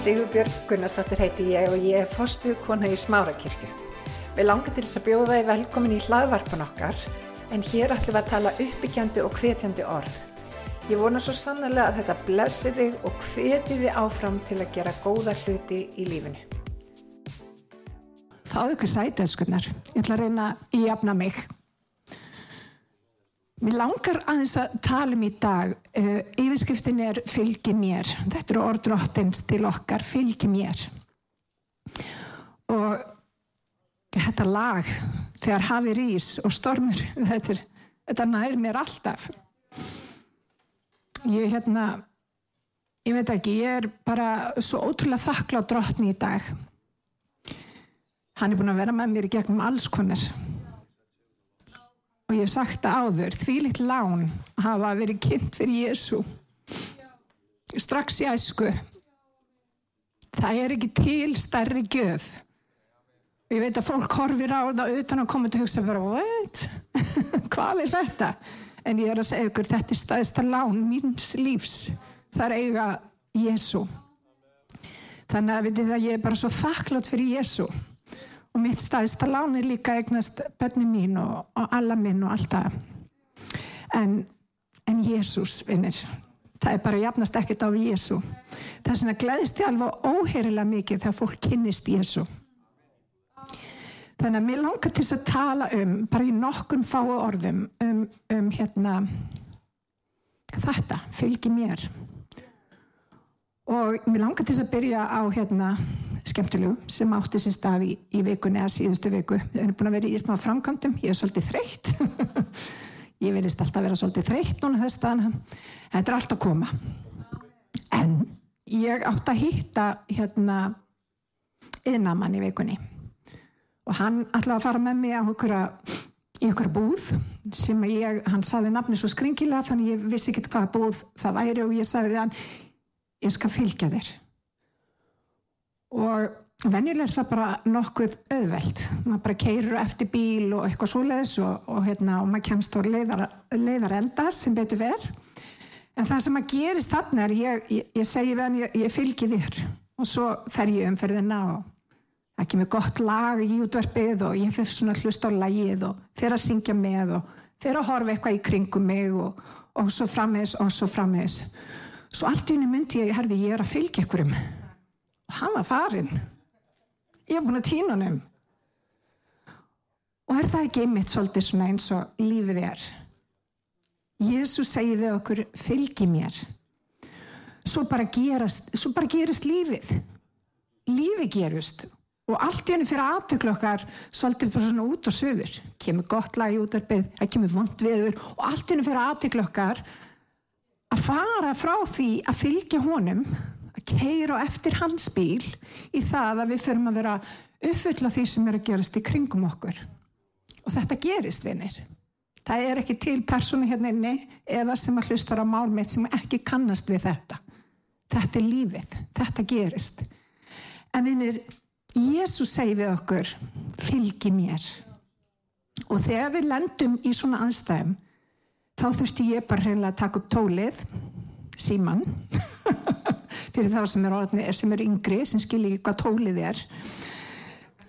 Sigurbjörg Gunnarsdóttir heiti ég og ég er fostu kona í Smárakirkju. Við langar til þess að bjóða þið velkomin í hlaðvarpan okkar en hér ætlum við að tala uppbyggjandi og hvetjandi orð. Ég vona svo sannlega að þetta blessi þig og hveti þið áfram til að gera góða hluti í lífinu. Fáðu ykkur sæti, eskurnar. Ég ætla að reyna að jafna mig. Mér langar aðeins að tala um í dag. Uh, yfirskriftin er fylgi mér. Þetta eru orðdróttins til okkar, fylgi mér. Og þetta lag, þegar hafi rís og stormur, þetta, er, þetta nær mér alltaf. Ég, hérna, ég veit ekki, ég er bara svo ótrúlega þakkláð drottni í dag. Hann er búin að vera með mér gegnum alls konar. Og ég hef sagt það áður, því litt lán hafa verið kynnt fyrir Jésu. Strax í æsku. Það er ekki til starri gjöf. Og ég veit að fólk horfir á það utan að koma til að hugsa bara, what? Hvað er þetta? En ég er að segja ykkur, þetta er staðista lán míns lífs. Það er eiga Jésu. Þannig að það, ég er bara svo þakklátt fyrir Jésu og mitt staðista lán er líka eignast bönni mín og, og alla minn og allt það. En, en Jésús vinnir það er bara jafnast ekkert á Jésú það er svona gleðist ég alveg óherilega mikið þegar fólk kynnist Jésú þannig að mér langar til að tala um bara í nokkun fái orðum um, um hérna þetta, fylgi mér. Og mér langar til að byrja á hérna skemmtilegu sem átti sér stað í, í vikunni eða síðustu viku. Við erum búin að vera í smá framkvæmdum, ég er svolítið þreytt. ég vilist alltaf vera svolítið þreytt núna þess staðan. Þetta er allt að koma. En ég átti að hitta hérna yðnamann í vikunni og hann ætlaði að fara með mig á í okkur búð sem ég, hann saði nafni svo skringilega þannig ég vissi ekki hvað búð það væri og ég sagði hann ég skal fylgja þér og venjuleg er það bara nokkuð auðvelt. Maður bara keirur eftir bíl og eitthvað svoleiðis og, og, hérna, og maður kemst á leiðar, leiðar enda sem betur verð en það sem að gerist þarna er ég, ég, ég segi við hann, ég, ég fylgi þér. Og svo fer ég umferðina og það kemur gott lag í útverfið og ég fyrir svona hlust á lagið og fyrir að syngja með og fyrir að horfa eitthvað í kringum mig og, og svo frammeðis og svo frammeðis svo allt í unni myndi ég, herði, ég er að fylgja ykkurum hann var farin ég hef búin að týna hann um og er það ekki einmitt svolítið svona eins og lífið er? Jésu segi við okkur fylgi mér. Svo bara gerast svo bara gerist lífið. Lífið gerust og allt í henni fyrir aðtöklu okkar svolítið bara svona út og söður kemur gott lagi út af beð það kemur vond viður og allt í henni fyrir aðtöklu okkar að fara frá því að fylgja honum keira eftir hans bíl í það að við förum að vera uppfulla því sem er að gerast í kringum okkur. Og þetta gerist vinnir það er ekki til persónu hérna inni eða sem að hlustar á málmeitt sem ekki kannast við þetta. Þetta er lífið, þetta gerist. En vinnir Jésús segi við okkur fylgi mér. Og þegar við lendum í svona anstæðum þá þurfti ég bara reynilega að taka upp tólið síman fyrir þá sem eru er, yngri sem skilji ekki hvað tólið er.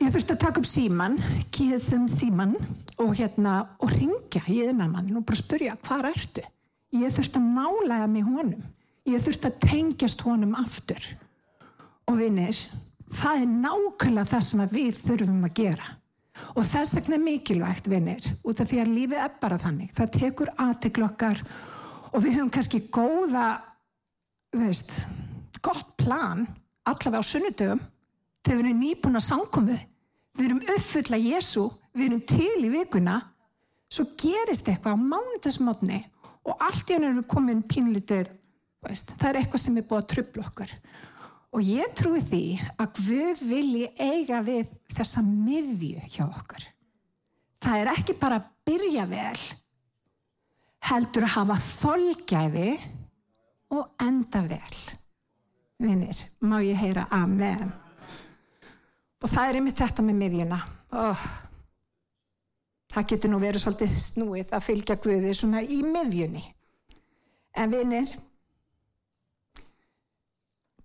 Ég þurfti að taka upp síman kýðum síman og hérna og ringja í þennan og bara spurja hvað ertu? Ég þurfti að nálega mig honum. Ég þurfti að tengjast honum aftur. Og vinnir það er nákvæmlega það sem við þurfum að gera. Og þess vegna er mikilvægt vinnir út af því að lífið er bara þannig. Það tekur aðteglokkar og við höfum kannski góða veist gott plan allavega á sunnudöfum þegar við erum nýbúin að sankomu við erum uppfull að Jésu við erum til í vikuna. Svo gerist eitthvað á mánudagsmotni og allt í henni erum við komin pínlitir veist, það er eitthvað sem er búið að trubla okkur. Og ég trúi því að Guð vilji eiga við þessa miðju hjá okkur. Það er ekki bara að byrja vel heldur að hafa þolgæði og enda vel vinnir, má ég heyra amen? Og það er einmitt þetta með miðjuna. Oh. það getur nú verið svolítið snúið að fylgja Guði svona í miðjunni. En vinnir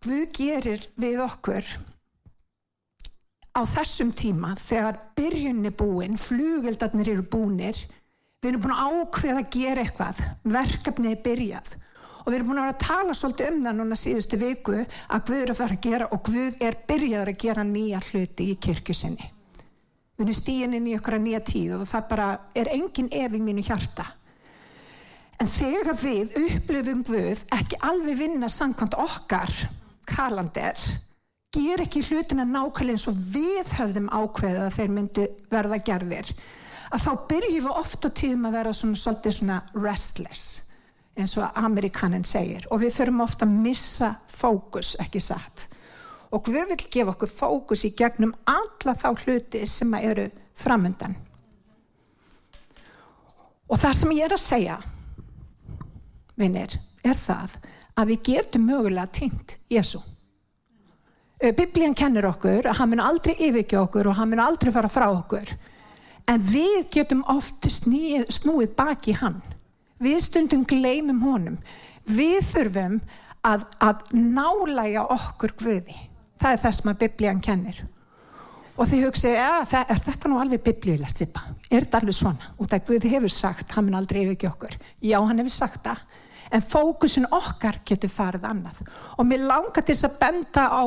Guð gerir við okkur á þessum tíma þegar byrjunni búin, flugildarnir eru búnir, við erum búin að ákveða að gera eitthvað, verkefnið er byrjað og við erum búin að vera að tala svolítið um það núna síðustu viku að Guð er að fara að gera og Guð er byrjaður að gera nýja hluti í kirkjusinni. Við erum stíðin inn í okkar nýja tíð og það bara er engin ef í mínu hjarta. En þegar við upplifum Guð ekki alveg vinna samkvæmt okkar kalander, ger ekki hlutina nákvæmlega eins og við höfðum ákveðið að þeir myndu verða gerðir, að þá byrjum við ofta tíðum að vera svona, svolítið svona restless, eins og amerikanin segir, og við förum ofta að missa fókus, ekki satt. Og Guð vil gefa okkur fókus í gegnum alla þá hluti sem eru framöndan. Og það sem ég er að segja, vinnir, er það að við getum mögulega týnt Jésu. Biblían kennir okkur að hann mun aldrei yfirkja okkur og hann mun aldrei fara frá okkur. En við getum oft snúið baki hann. Við stundum gleymum honum. Við þurfum að, að nálæga okkur Guði. Það er það sem að biblían kennir. Og þið hugsið, er þetta nú alveg biblíulegt sippa? Er þetta alveg svona? Og það Guði hefur sagt, hann mun aldrei yfirkja okkur. Já, hann hefur sagt það. En fókusin okkar getur farið annað. Og mér langar til þess að benda á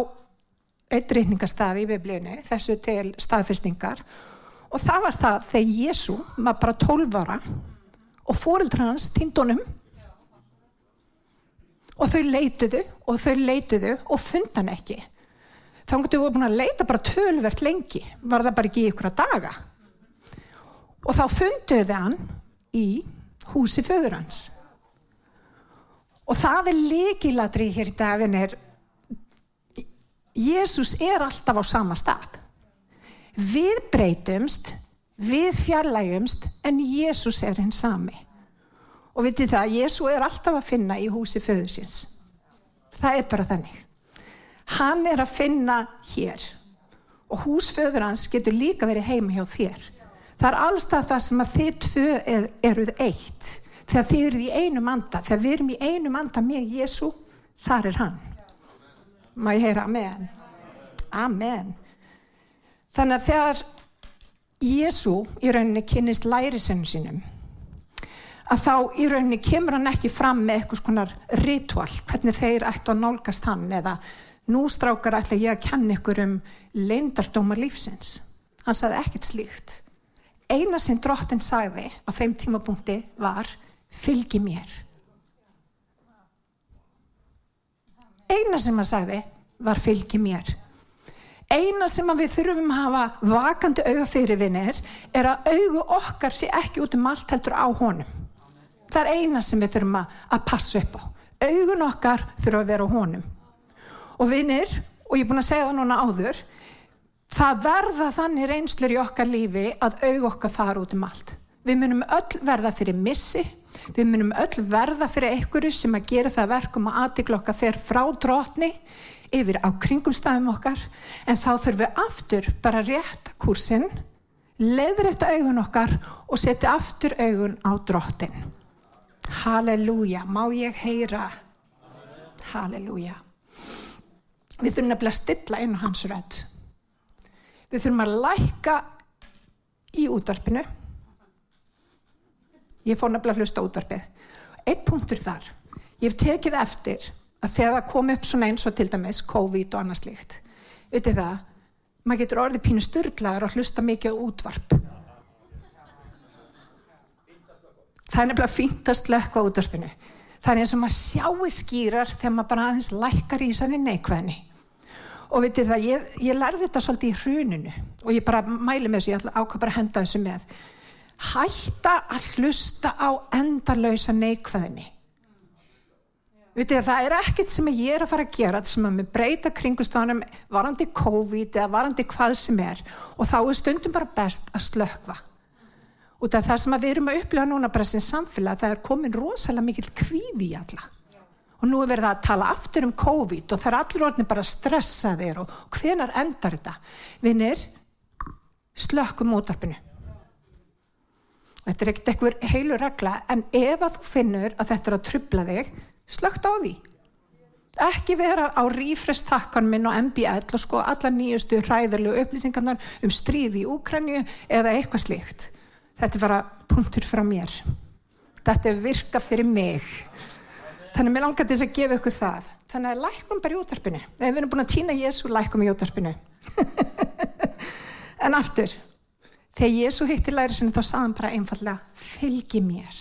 eitt reyningarstaði í biblíunni, þessu til staðfestingar og það var það þegar Jésu var bara 12 ára og fóreldra hans týndunum. Og þau leituðu og þau leituðu og funda hann ekki. Þá getur við búin að leita bara tölvert lengi var það bara ekki í ykkur að daga. Og þá funduðu hann í húsi föður hans. Og það er líkiladri hér í daginn er Jésús er alltaf á sama stað. Við breytumst, við fjarlægumst, en Jésús er hinn sami. Og vitið það, Jésú er alltaf að finna í húsi föðusins. Það er bara þannig. Hann er að finna hér. Og húsföður hans getur líka verið heima hjá þér. Það er allstað það sem að þið tvö er, eruð eitt. Þegar þið eruð í einu manda, þegar við erum í einu manda með Jésú, þar er hann. Má ég heyra amen? Amen. Þannig að þegar Jésu í rauninni kynist lærisennum sínum, að þá í rauninni kemur hann ekki fram með eitthvað skonar ritual, hvernig þeir ættu að nálgast hann eða nú strákar ætla ég að kenna ykkur um leindardómar lífsins. Hann sagði ekkert slíkt. Eina sem drottin sagði á þeim tímapunkti var fylgi mér. eina sem hann sagði var fylgi mér eina sem við þurfum að hafa vakandi auga fyrir vinnir er að augu okkar sé ekki út um allt heldur á honum. Það er eina sem við þurfum að, að passa upp á. Augun okkar þurfum að vera á honum. Og vinnir og ég er búin að segja það núna áður það verða þannig reynslur í okkar lífi að augu okkar fara út um allt. Við munum öll verða fyrir missi Við munum öll verða fyrir einhverju sem að gera það verkum að aðtiklokka fer frá drotni yfir á kringumstæðum okkar en þá þurfum við aftur bara rétta kursin, leður þetta augun okkar og setja aftur augun á drottin. Halleluja, má ég heyra? Halleluja. Við þurfum nefnilega að stilla inn á hans rönd. Við þurfum að læka í útvarpinu Ég fór nefnilega að hlusta útvarpið. Eitt punktur þar. Ég hef tekið eftir að þegar það kom upp svona eins og til dæmis COVID og annað slíkt. Vitið það, maður getur orðið pínu styrlaður að hlusta mikið á útvarp. Það er nefnilega fínt að slökka útvarpinu. Það er eins og maður sjáu skýrar þegar maður bara aðeins lækkar í sann í neikvæðni. Og vitið það, ég, ég lærði þetta svolítið í hruninu og ég bara mæli með þessu, ég ákvað bara að henda þessu með hætta að hlusta á endalösa neikvæðinni. Vitið, það er ekkert sem ég er að fara að gera sem að mér breyta kringustofunum varandi COVID eða varandi hvað sem er og þá er stundum bara best að slökva. Út af það sem við erum að upplifa núna bara sem samfélag það er komin rosalega mikil kvíði í alla. Og nú er verið að tala aftur um COVID og það er allir orðin bara stressaðir og hvenar endar þetta? Vinnir, slökkum útarpinu þetta er ekkert eitthvað heilu regla en ef að þú finnur að þetta er að trubla þig slögt á því. Ekki vera á rífrestakkan minn og MBL og sko alla nýjustu hræðarlegu upplýsingarnar um stríði í Úkrænju eða eitthvað slíkt. Þetta er bara punktur frá mér. Þetta er virka fyrir mig. Þannig að mér langar til þess að gefa ykkur það. Þannig að lækum bara í útarpinu ef við erum búin að týna Jésu, lækum í útarpinu en aftur þegar Jésu hitti læri sinni þá sagðan bara einfallega fylgi mér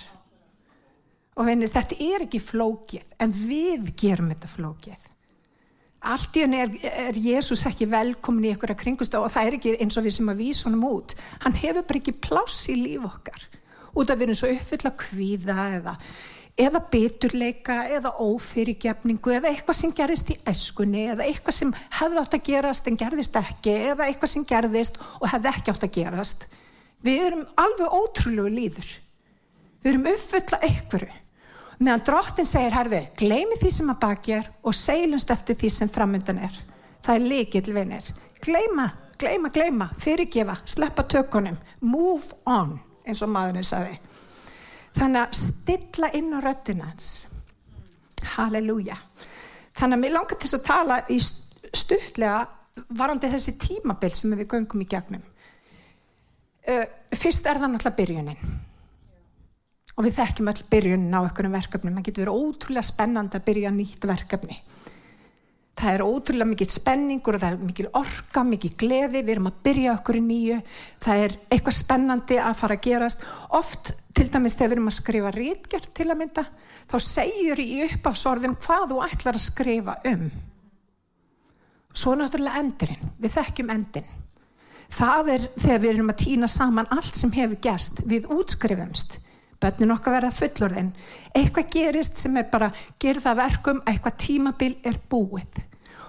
og venni þetta er ekki flókið en við gerum þetta flókið. Allt í henni er, er Jésús ekki velkomin í einhverja kringustöð og það er ekki eins og við sem að vísa honum út. Hann hefur bara ekki pláss í líf okkar. Út af við erum svo uppfull að kvíða eða, eða beturleika eða ófyrirgefningu eða eitthvað sem gerist í eskunni eða eitthvað sem hefði átt að gerast en gerðist ekki eða eitthvað sem gerðist og hefði ekki átt að gerast. Við erum alveg ótrúlegu líður. Við erum uppfull að einhverju meðan drottin segir, herðu, gleimi því sem að baki er og seilumst eftir því sem framöndan er. Það er líkil vinir. Gleima, gleima, gleima, fyrirgefa, sleppa tökunum, move on, eins og maðurinn sagði. Þannig að stilla inn á röttinans. Halleluja. Þannig að mér langar til að tala í stuttlega varandi þessi tímabill sem við göngum í gegnum. Fyrst er það náttúrulega byrjunin og við þekkjum öll byrjunin á einhverjum verkefni það getur verið ótrúlega spennand að byrja nýtt verkefni. Það er ótrúlega mikil spenningur og það er mikil orka, mikil gleði. Við erum að byrja okkur í nýju. Það er eitthvað spennandi að fara að gerast. Oft til dæmis þegar við erum að skrifa rítgjart til að mynda þá segjur í uppafsorðin hvað þú ætlar að skrifa um. Svo náttúrulega endurinn. Við þekkjum endin það er þegar við erum að týna saman allt sem hefur gæst við útskrifumst bönnin okkar verða fullorðin. Eitthvað gerist sem er bara gerð það verkum að eitthvað tímabil er búið.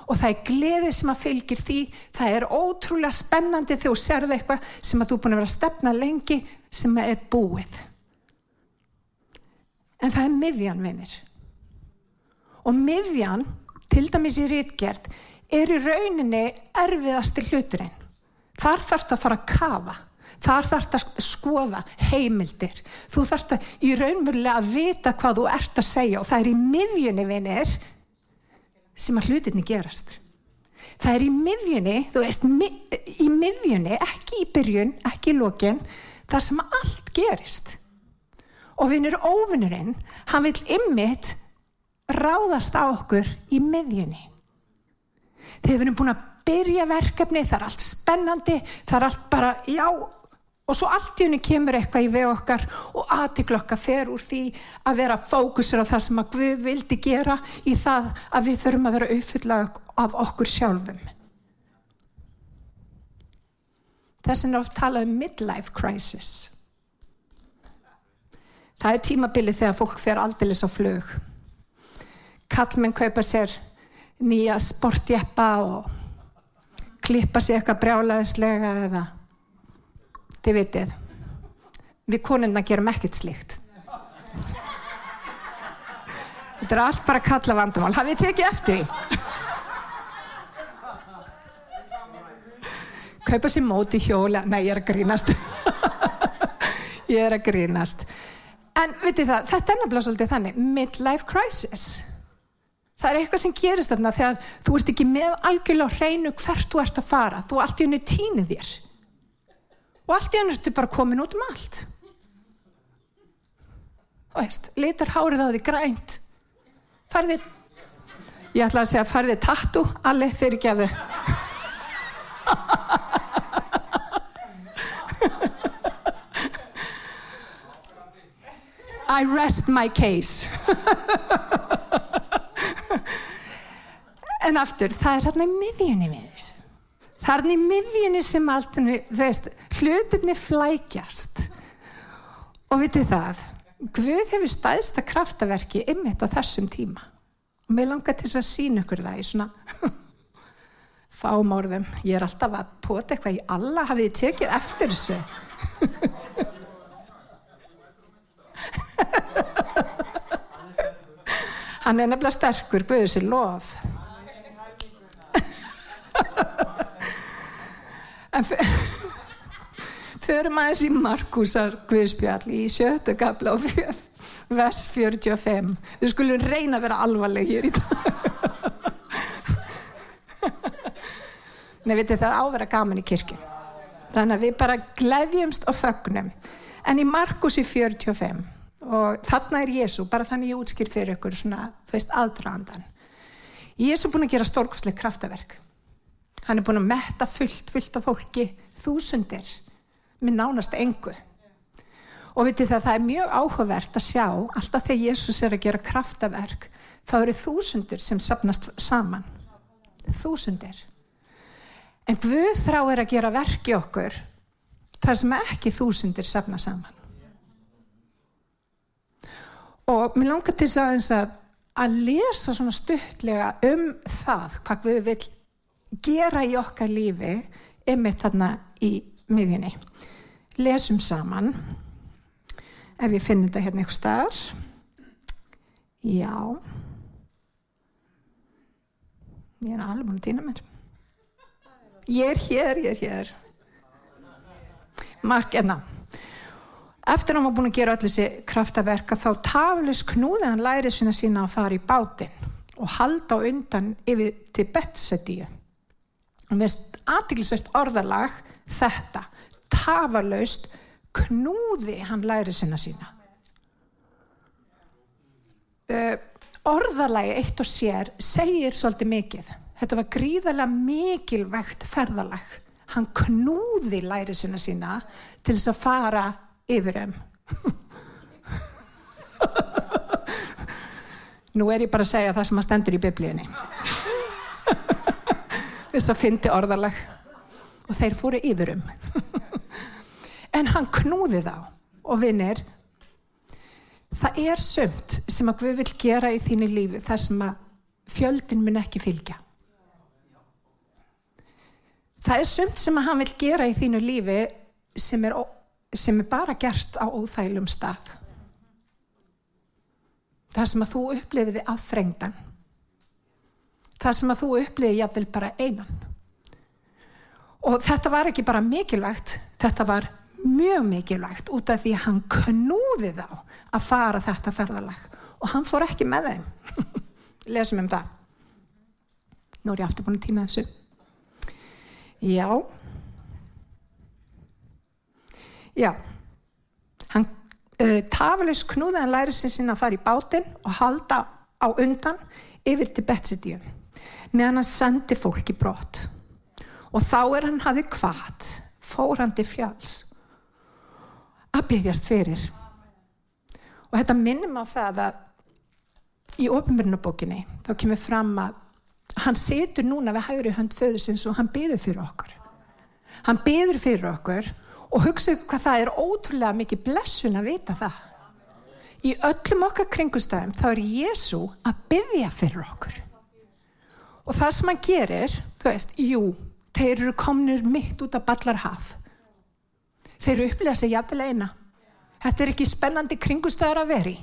Og það er gleði sem að fylgir því það er ótrúlega spennandi þegar þú serði eitthvað sem að þú er búin að vera að stefna lengi sem er búið. En það er miðjan vinnir og miðjan til dæmis í rítgjert er í rauninni erfiðasti hluturinn. Þar þarf það að fara að kafa Þar þarf það að skoða heimildir. Þú þarf það í raunverulega að vita hvað þú ert að segja og það er í miðjunni vinir sem að hlutinni gerast. Það er í miðjunni, þú veist, í miðjunni, ekki í byrjun, ekki í lókin, þar sem allt gerist. Og vinur óvinnurinn, hann vil ymmit ráðast á okkur í miðjunni. Þegar við erum búin að byrja verkefni, það er allt spennandi, það er allt bara, já, Og svo allt í henni kemur eitthvað í veg okkar og aðtiklokka fer úr því að vera fókusur á það sem að Guð vildi gera í það að við þurfum að vera auðfyllag af okkur sjálfum. Þess vegna oft tala um midlife crisis. Það er tímabilið þegar fólk fer aldeilis á flög. Kallmenn kaupa sér nýja sportjeppa og klippa sér eitthvað brjálaðislega eða þið vitið við konunna gerum ekkert slíkt. Þetta er allt bara kalla vandamál. Hafið tekið eftir kaupa sér móti hjóla nei ég er að grínast. Ég er að grínast. En vitið það, þetta er náttúrulega svolítið þannig. Midlife crisis. Það er eitthvað sem gerist þarna þegar þú ert ekki með algjörlega hreinu hvert þú ert að fara. Þú allt í henni týnið þér og allt í hennu ertu bara komin út um allt. Og veist, litur hárið á því grænt. Farðið ég ætla að segja farðið tattu allir fyrir gefu I rest my case. En aftur það er hérna í miðjunni minn þarna í miðjunni sem allt hlutinni flækjast. Og vitið það Guð hefur staðista kraftaverki ymmit á þessum tíma. Og mér langar til að sína ykkur það í svona fáum orðum. Ég er alltaf að pota eitthvað í alla hafið þið tekið eftir þessu? Hann er nefnilega sterkur Guður sér lof En förum aðeins í Markusar Guðspjall í sjötta gabla og vers 45. Við skulum reyna að vera alvarleg hér í dag. Nei, við veitum það ávera gaman í kirkju. Þannig að við bara gleðjumst og fögnum. En í Markusi 45 og þarna er Jésu, bara þannig ég útskýr fyrir ykkur svona, þú veist, aðdraðandan. Jésu búin að gera storkusleg kraftaverk Hann er búin að metta fullt, fullt af fólki, þúsundir, með nánast engu. Og vitið það, það er mjög áhugavert að sjá, alltaf þegar Jésús er að gera kraftaverk, þá eru þúsundir sem sapnast saman. Þúsundir. En Guð þrá er að gera verki okkur þar sem ekki þúsundir sapna saman. Og mér langar til þess að, að lesa svona stuttlega um það hvað við vil gera í okkar lífi ymmið þarna í miðjunni. Lesum saman, ef ég finn þetta hérna eitthvað starf. Já. Ég er alveg búin að týna mér. Ég er hér, ég er hér. Mark, enna. Hérna. Eftir að hann var búin að gera öll þessi kraftaverka þá taflus knúði hann læri sína sína að fara í bátinn og halda undan yfir til Betsetíu. Og mest aðtiklisveitt orðalag þetta, tafalaust knúði hann læri sína sína. Uh, orðalagi eitt og sér segir svolítið mikið. Þetta var gríðarlega mikilvægt ferðalag. Hann knúði læri sína sína til þess að fara yfir þeim. Nú er ég bara að segja það sem að stendur í biblíunni. Þess að fyndi orðalag. Og þeir fóru yfir um. en hann knúði þá og vinnir. Það er sömt sem að við vil gera í þínu lífi þar sem að fjöldin mun ekki fylgja. Það er sömt sem að hann vil gera í þínu lífi sem er sem er bara gert á óþælum stað. Það sem að þú upplifiði aðfrengdan. Það sem að þú upplifiði jáfnvel bara einan. Og þetta var ekki bara mikilvægt, þetta var mjög mikilvægt út af því að hann knúði þá að fara þetta ferðalag og hann fór ekki með þeim. Lesum um það. Nú er ég aftur búin að týna þessu. Já. Já, hann uh, taflaus knúði hann læri sin sinna að fara í bátinn og halda á undan yfir til Betsidíu meðan hann sendi fólki brott og þá er hann hafið kvart fórandi fjáls að byggjast fyrir og þetta minnum á það að í ofinbjörnabókinni þá kemur fram að hann setur núna við hægri hönd föðusins og hann byður fyrir okkur hann byður fyrir okkur og hugsaðu hvað það er ótrúlega mikið blessun að vita það. Í öllum okkar kringustæðum þá er Jésu að byggja fyrir okkur. Og það sem hann gerir, þú veist, jú, þeir eru komnir mitt út af ballarhaf. Þeir eru upplegað sig jafnvel eina. Þetta er ekki spennandi kringustæðar að veri.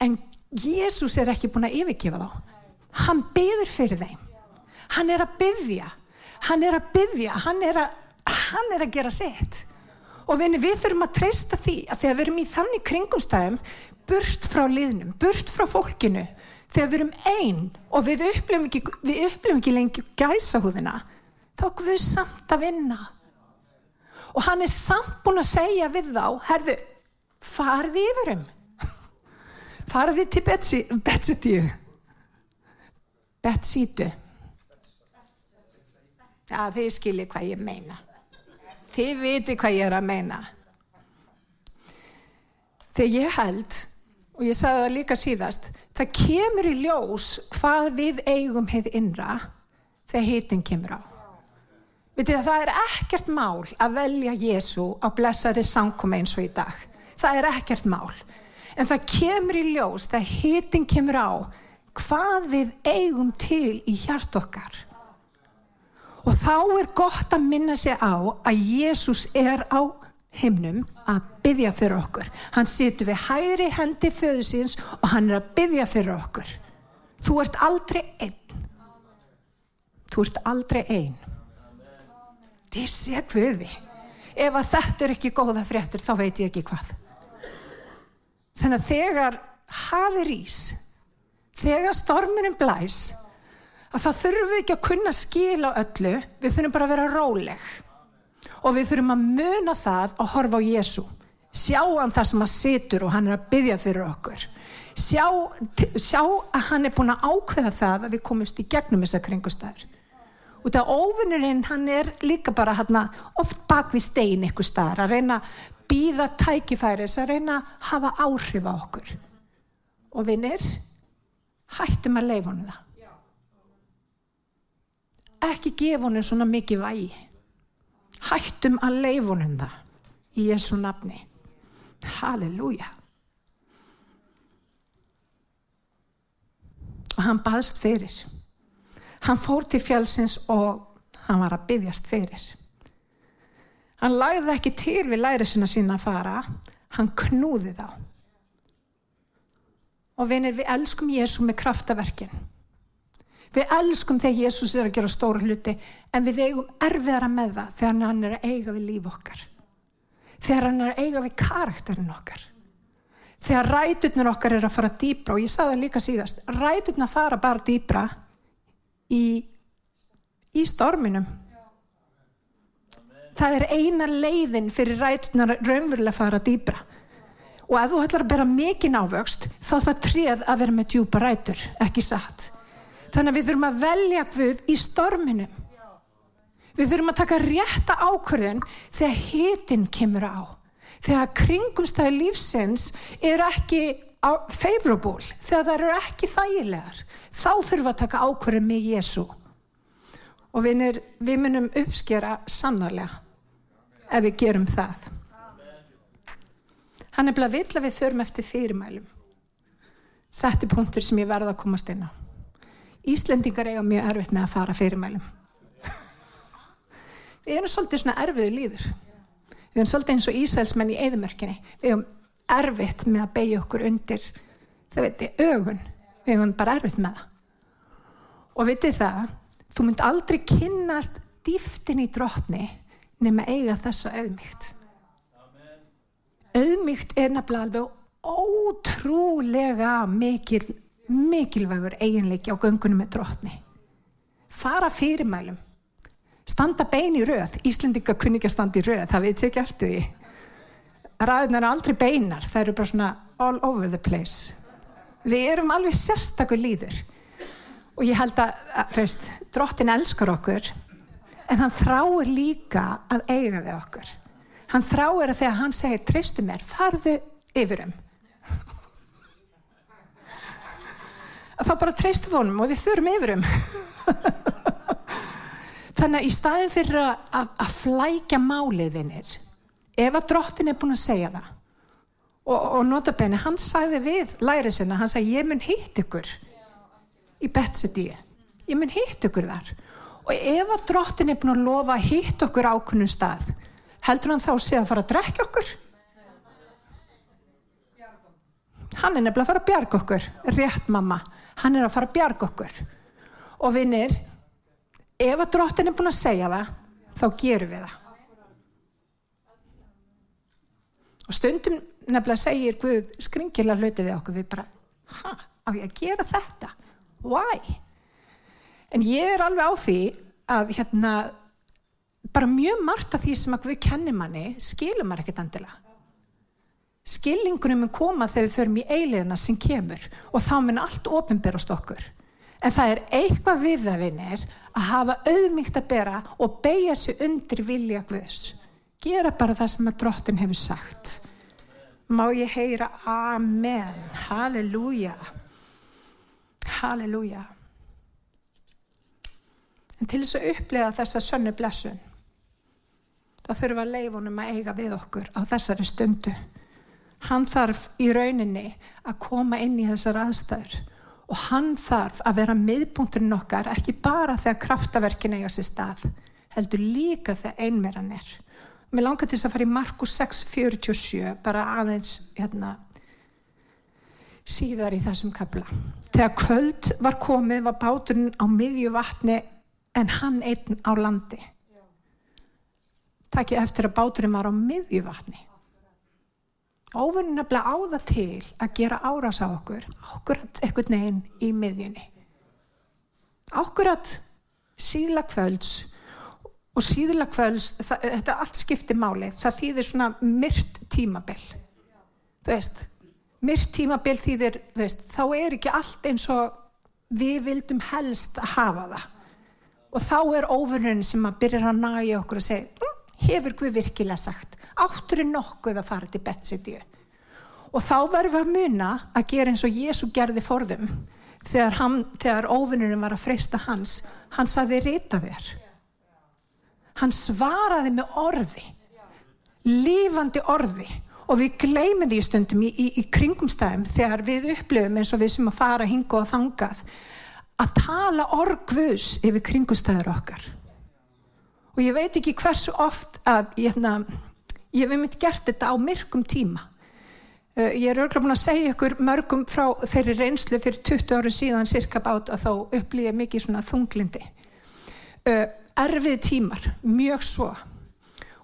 En Jésús er ekki búin að yfirgefa þá. Hann byður fyrir þeim. Hann er að byggja. Hann er að byggja. Hann er að hann er að gera sitt og við, við þurfum að treysta því að þegar við erum í þannig kringumstæðum burt frá liðnum, burt frá fólkinu þegar við erum einn og við upplifum ekki, við upplifum ekki lengi gæsa húðina þá er Guð samt að vinna. Og hann er samt búin að segja við þá herðu, farði yfirum farði til Betsítíu Betsítu Já, þið skiljið hvað ég meina. Þið viti hvað ég er að meina. Þegar ég held, og ég sagði það líka síðast, það kemur í ljós hvað við eigum hefði innra þegar hitin kemur á. Vitið að það er ekkert mál að velja Jésu á blessari sankum eins og í dag. Það er ekkert mál. En það kemur í ljós þegar hitin kemur á hvað við eigum til í hjart okkar. Og þá er gott að minna sig á að Jésús er á himnum að byggja fyrir okkur. Hann situr við hægri hendi föðusins og hann er að byggja fyrir okkur. Þú ert aldrei einn. Þú ert aldrei einn. Þið sé hverði. Ef að þetta er ekki góða fréttur þá veit ég ekki hvað. Þannig að þegar hafi rís, þegar stormunum blæs, að það þurfum við ekki að kunna skila öllu, við þurfum bara að vera róleg og við þurfum að muna það og horfa á Jésu sjá hann það sem að situr og hann er að byggja fyrir okkur. Sjá, sjá að hann er búin að ákveða það að við komumst í gegnum þessa kringustæður og það óvinnurinn hann er líka bara hann oft bak við stein eitthvað staðar að reyna að býða tækifæris að reyna að hafa áhrif á okkur. Og vinnir hættum að leifa honum það. Ekki gefa honum svona mikið vægi hættum að leifa honum það í Jésu nafni. Halleluja. Og hann baðst fyrir. Hann fór til fjálsins og hann var að byggjast fyrir. Hann lagði ekki til við lærisina sína að fara. Hann knúði þá. Og vinir við elskum Jésu með kraftaverkin við elskum þegar Jésús er að gera stóru hluti en við eigum erfiðara með það þegar hann er að eiga við líf okkar. Þegar hann er að eiga við karakterin okkar. Þegar ræturnar okkar er að fara dýbra og ég sagði það líka síðast ræturnar fara bara dýbra í, í storminum. Það er eina leiðin fyrir raunverulega að fara dýbra og ef þú ætlar að bera mikið návöxt þá það treð að vera með djúpa rætur ekki satt þannig að við þurfum að velja Guð í storminum við þurfum að taka rétta ákvörðun þegar hitin kemur á. Þegar kringumstæði lífsins er ekki favorable, þegar það eru ekki þægilegar þá þurfum við að taka ákvörðun með Jésu og vinir, við munum uppskjara sannarlega ef við gerum það. Hann er bleið að vilja við förum eftir fyrirmælum. Þetta er punktur sem ég verða að komast inn á Íslendingar eiga mjög erfitt með að fara fyrirmælum. Við erum svolítið svona erfiðu líður. Við erum svolítið eins og Ísælsmenn í eðumörkinni. Við erum erfitt með að beigja okkur undir, það veitir, ögun. Við erum bara erfitt með það. Og vitið það, þú mynd aldrei kynnast dýftin í drotni nema eiga þessa auðmygt. Auðmygt er nefnilega alveg ótrúlega mikil mikilvægur eiginleiki á göngunum með drotni fara fyrirmælum. Standa bein í röð. Íslendinga kunni ekki að standa í röð. Það veit ekki eftir því. Ræðunar er aldrei beinar. Það eru bara svona all over the place. Við erum alveg sérstakur líður. Og ég held að, að veist, drottin elskar okkur en hann þráir líka að eiga við okkur. Hann þráir að þegar hann segir treystu mér, farðu yfirum þá bara treystu fónum og við förum yfirum þannig að í staðin fyrir að, að, að flækja máliðinir ef að drottin er búin að segja það og, og notabenni, hann sagði við læri sinna, hann sagði ég mun hitt ykkur í betsetí ég mun hitt ykkur þar. Og ef að drottin er búin að lofa að hitt okkur ákunnum stað heldur hann þá segja að fara að drekja okkur? Hann er nefnilega að fara að bjarga okkur rétt mamma hann er að fara að bjarga okkur. Og vinnir ef að drottin er búin að segja það þá gerum við það. Og stundum nefnilega segir Guð skringilega hluti við okkur. Við bara, hæ, á ég að gera þetta? Why? En ég er alveg á því að hérna bara mjög margt af því sem að Guð kennir manni skilur maður ekkert andilega skilningunum mun koma þegar við förum í eilegina sem kemur og þá mun allt ofinberast okkur. En það er eitthvað við það vinnir að hafa auðmygt að bera og beigja sig undir vilja Guðs. Gera bara það sem að drottin hefur sagt. Má ég heyra Amen. Halleluja. Halleluja. En til þess að upplega þessa sönnu blessun þá þurfum að leifunum að eiga við okkur á þessari stundu hann þarf í rauninni að koma inn í þessar aðstæður og hann þarf að vera miðpunkturinn okkar ekki bara þegar kraftaverkin eiga sér stað heldur líka þegar einmeran er Mér langar til þess að fara í Markus 6.47 bara aðeins hérna, síðar í þessum kapla. Þegar kvöld var komið var báturinn á miðju vatni en hann einn á landi. Takk ég eftir að báturinn var á miðju vatni. Óvunni nefnilega á það til að gera árás á okkur, okkur ekkert neginn í miðjunni. Akkurat síðla kvölds og síðla kvölds, það, þetta allt skiptir máli, það þýðir svona myrt tímabill. Þú veist, myrt tímabill þýðir, þú veist, þá er ekki allt eins og við vildum helst að hafa það. Og þá er óverðurinn sem að byrja að næja okkur að segja, hm, hefur við virkilega sagt, áttur er nokkuð að fara til betsetju. Og þá verður við að muna að gera eins og Jésu gerði forðum þegar, hann, þegar óvinnurinn var að freysta hans, hann saði rita þér. Hann svaraði með orði, lífandi orði og við gleymum því stundum í, í, í kringumstæðum þegar við upplifum eins og við sem að fara hinga og þangað að tala orgvus yfir kringumstæður okkar. Og ég veit ekki hversu oft að ég, hérna, ég hef myndið gert þetta á myrkum tíma Eh, ég er örgulega búin að segja ykkur mörgum frá þeirri reynslu fyrir 20 árum síðan cirka bát að þá upplýja mikið svona þunglindi. Eh, erfið tímar, mjög svo.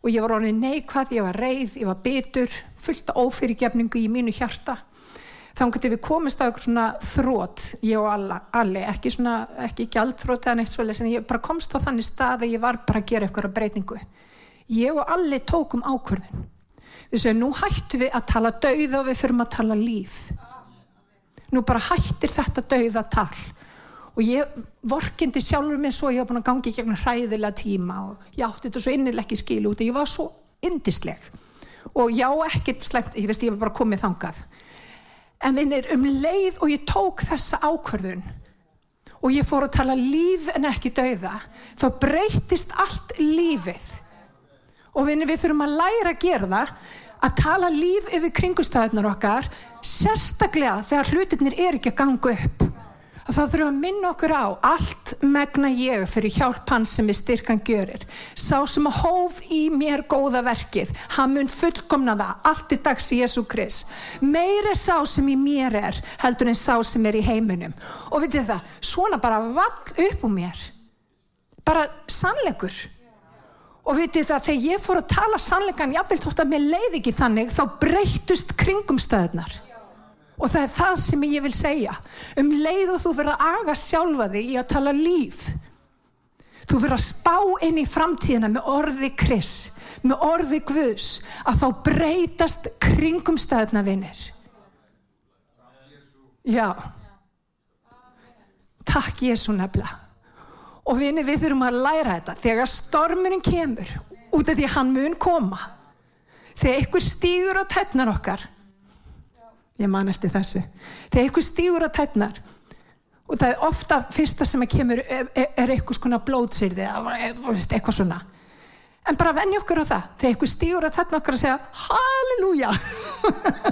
Og ég var orðin neikvað, ég var reið, ég var bitur, fullt af ófyrirgefningu í mínu hjarta. Þannig að við komist á eitthvað svona þrótt, ég og alla, alli, ekki svona, ekki gjaldþrótt eða neitt svolítið, en ég bara komst á þannig stað að ég var bara að gera eitthvað breytingu. Ég og alli tókum ákvörðun. Við segjum nú hættum við að tala dauða og við fyrum að tala líf. Nú bara hættir þetta dauða tal. Og ég vorkindi sjálfur mig svo ég hafa búin að gangi gegnum hræðilega tíma og ég átti þetta svo innileg ekki skil út. Og ég var svo indisleg og já ekkert slemt, ég veist ég var bara komið þangað. En minn er um leið og ég tók þessa ákverðun og ég fór að tala líf en ekki dauða þá breytist allt lífið og við, við þurfum að læra að gera það að tala líf yfir kringustæðunar okkar sérstaklega þegar hlutinir er ekki að ganga upp. Að þá þurfum að minna okkur á allt megna ég fyrir hjálp hans sem er styrkan görir sá sem að hóf í mér góða verkið hann mun fullkomna það allt í dags í Jésu Krist. Meiri sá sem í mér er heldur en sá sem er í heiminum. Og við þetta, svona bara vall upp um mér. Bara sannleikur og vitið það, þegar ég fór að tala sannleikan, jáfnveld þótt að mér leiði ekki þannig, þá breytust kringumstöðnar. Og það er það sem ég vil segja. Um leið og þú verður að aga sjálfa þig í að tala líf. Þú verður að spá inn í framtíðina með orði kris, með orði guðs, að þá breytast kringumstöðna vinnir. Já. Takk Jésu nefnilega og vinni við þurfum að læra þetta. Þegar stormurinn kemur út af því hann mun koma þegar ykkur stýgur á tætnar okkar ég man eftir þessu þegar ykkur stýgur á tætnar og það er ofta fyrsta sem kemur er, er eitthvað svona blótsýrði eitthvað svona. En bara venni okkur á það. Þegar ykkur stýgur á tætnar okkar að segja halleluja.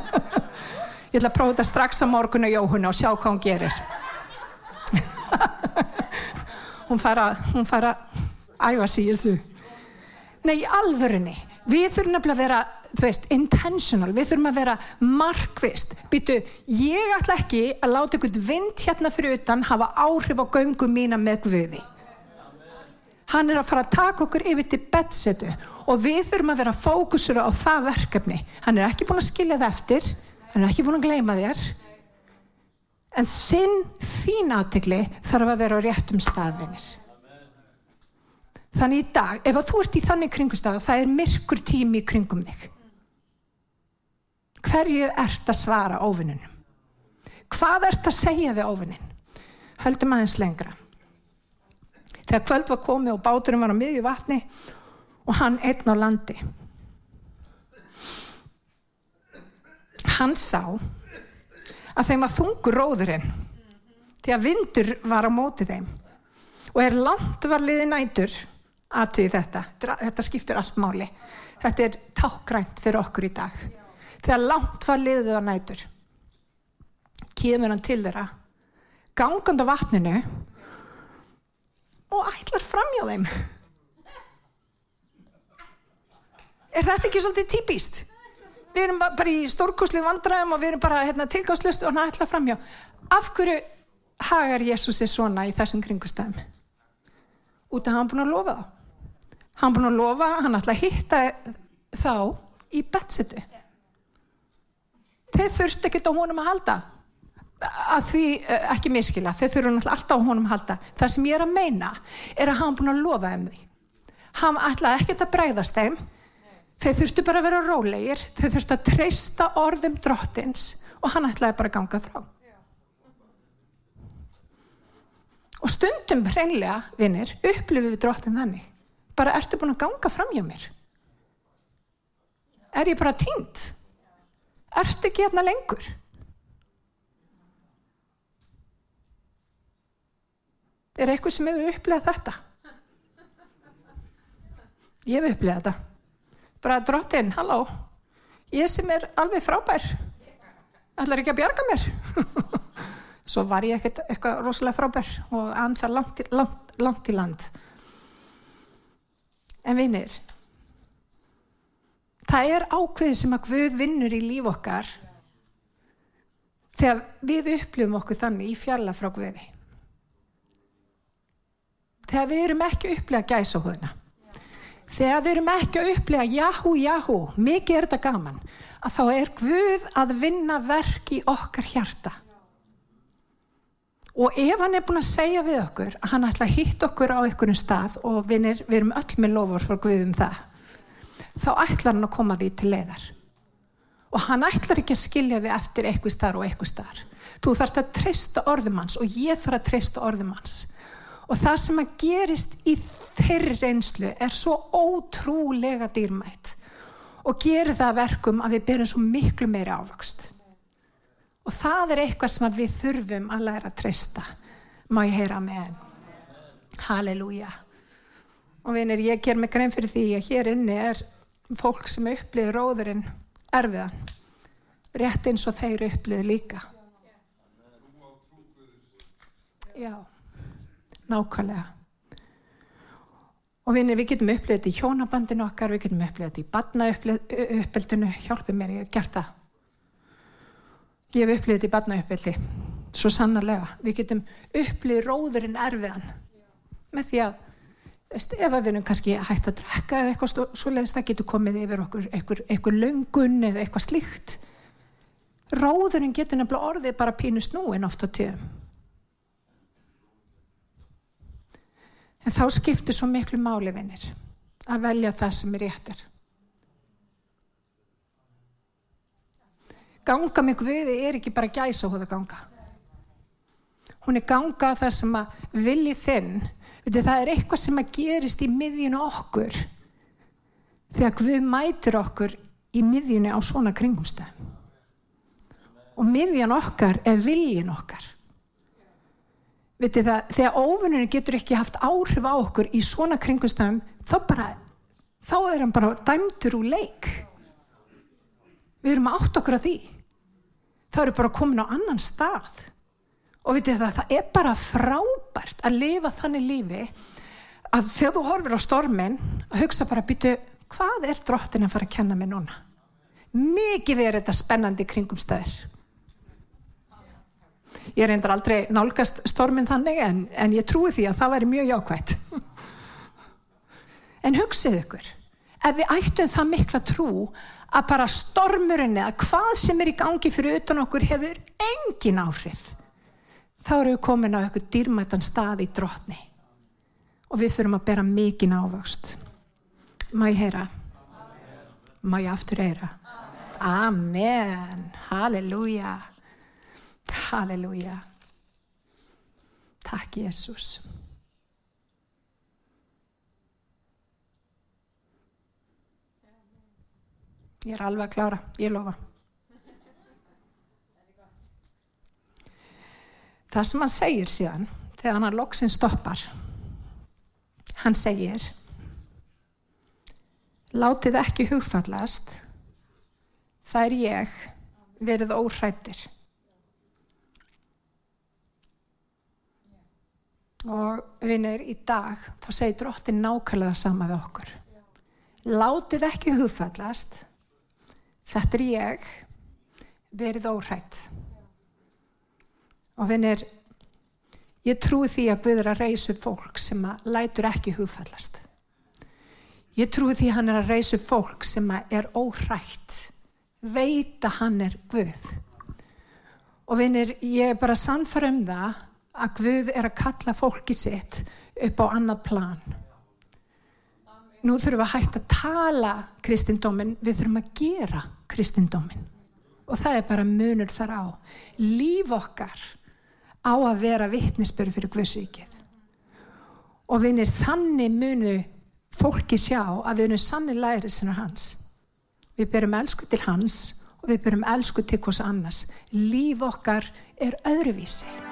Ég ætla að prófa þetta strax á morgun og jóhuna og sjá hvað hún gerir hún fara, hún fara æfa sig í þessu. Nei, í alvörunni. Við þurfum nefnilega að vera, þú veist, intentional. Við þurfum að vera markvist býtu, ég ætla ekki að láta ykkur vind hérna fyrir utan hafa áhrif á göngum mína með guði. Hann er að fara að taka okkur yfir til betsetu og við þurfum að vera fókusur á það verkefni. Hann er ekki búin að skilja það eftir. Hann er ekki búin að gleyma þér en þinn, þín aðtegli þarf að vera á réttum staðvinir þannig í dag ef að þú ert í þannig kringustaf það er myrkur tími í kringum þig. Hverju ert að svara óvinnunum? Hvað ert að segja þig óvinnin höldum aðeins lengra. Þegar kvöld var komið og báturum var á miðju vatni og hann einn á landi. Hann sá að þeim var þungur róðurinn því að vindur var á móti þeim. Og er langt var liði nætur aðtöði þetta. Þetta skiptir allt máli. Þetta er tákgrænt fyrir okkur í dag. Þegar langt var liðið á nætur kemur hann til þeirra gangand á vatninu og ætlar fram hjá þeim. Er þetta ekki svolítið típist? Við erum bara í stórkoslið vandræðum og við erum bara hérna, tilgáðslust og hann ætla framhjá af hverju hagar Jésúsi svona í þessum kringustæðum út af hann búin að lofa hann búin að lofa, hann ætla að hitta þá í betsetu. Þeir þurfti ekkert á honum að halda. Að því eh, ekki miskila, þau þurfum alltaf á honum að halda. Það sem ég er að meina er að hann búin að lofa um því. Hann ætlaði ekkert að bregðast þeim, þau þurftu bara að vera rólegir, þau þurftu að treysta orðum drottins og hann ætlaði bara að ganga frá. Og stundum hreinlega, vinnir, upplifum við drottin þannig. Bara ertu búin að ganga fram hjá mér? Er ég bara tínt? Ertu ekki hérna lengur? Er eitthvað sem hefur upplegað þetta? Ég hef upplegað þetta. Bara drottin, halló, ég sem er alveg frábær, ætlar ekki að bjarga mér. Svo var ég ekkert eitthvað rosalega frábær og ansa langt, langt, langt í land. En vinir, það er ákveð sem að Guð vinnur í líf okkar þegar við upplifum okkur þannig í fjalla frá Guði þegar við erum ekki að upplega gæsahúðina þegar við erum ekki að upplega jáhú, jáhú, mikið er þetta gaman að þá er Guð að vinna verk í okkar hjarta. Og ef hann er búin að segja við okkur að hann ætla að hitta okkur á einhvern stað og vinir, við erum öll með lofur fyrir Guð um það þá ætlar hann að koma því til leiðar. Og hann ætlar ekki að skilja þið eftir eitthvað starf og eitthvað starf þú þarfst að treysta orðum hans og ég þarf að treysta orðum hans. Og það sem að gerist í þeirri reynslu er svo ótrúlega dýrmætt og gerir það verkum að við byrjum svo miklu meiri ávöxt. Og það er eitthvað sem við þurfum að læra að treysta. Má ég heyra með Halleluja. Og vinir ég ger mig grein fyrir því að hér inni er fólk sem upplýður róðurinn erfiðan rétt eins og þeir upplýður líka. Já nákvæmlega. Og vinir, við getum upplifðið þetta í hjónabandinu okkar, við getum upplifðið þetta í badnauppbildinu, hjálpið mér, ég hef gert það. Ég hef upplifðið þetta í badnauppbildi, svo sannarlega. Við getum upplifðið róðurinn erfiðan með því að, ef við erum kannski hægt að drekka eða eitthvað svo leiðist, það getur komið yfir okkur eitthvað, löngun eða eitthvað slíkt. Róðurinn getur nefnilega orðið bara pínu snúin oft á tíðum. En þá skiptir svo miklu máli vinnir að velja það sem er réttir. Ganga með Guði er ekki bara gæsa hóða ganga. Hún er ganga það sem að vilji þinn, það er eitthvað sem að gerist í miðjunu okkur þegar Guð mætur okkur í miðjunu á svona kringumstæðum. Og miðjan okkar er viljin okkar. Vitið það, þegar óvinnurinn getur ekki haft áhrif á okkur í svona kringustöðum, þá bara, þá er hann bara dæmtur úr leik. Við erum átt okkur að því. Það eru bara komin á annan stað. Og vitið það, það er bara frábært að lifa þannig lífi að þegar þú horfir á stormin, að hugsa bara, býtu, hvað er drottin að fara að kenna mig núna? Mikið er þetta spennandi kringumstöður. Ég reyndar aldrei nálgast stormin þannig en, en ég trúi því að það væri mjög jákvægt. En hugsið ykkur, ef við ættum það mikla trú að bara stormurinn eða hvað sem er í gangi fyrir utan okkur hefur engin áhrif, þá eru við komin á eitthvað dýrmættan stað í drotni og við þurfum að bera mikinn ávöxt. Má ég heyra? Má ég aftur heyra? Amen. Halleluja. Halleluja. Takk Jésús. Ég er alveg að klára, ég lofa. Það sem hann segir síðan, þegar hann loksin stoppar, hann segir, látið ekki hugfallast, það er ég verið óhrættir. Og vinnir í dag þá segir drottin nákvæmlega sama við okkur. Látið ekki hugfallast. Þetta er ég. Verið óhrætt og vinnir ég trúi því að Guður að reysu fólk sem að lætur ekki hugfallast. Ég trúi því hann er að reysu fólk sem að er óhrætt. Veit að hann er Guð. Og vinir, ég er bara sannfara um það að Guð er að kalla fólki sitt upp á annað plan. Nú þurfum við að hætta að tala kristindómin, við þurfum að gera kristindómin. Og það er bara munur þar á. Líf okkar á að vera vittnisbyrju fyrir Guðsvíkið. Og vinir, þannig munu fólki sjá að við erum sannig læri sinna hans. Við berum elsku til hans og við berum elsku til hvers annars. Líf okkar er öðruvísi.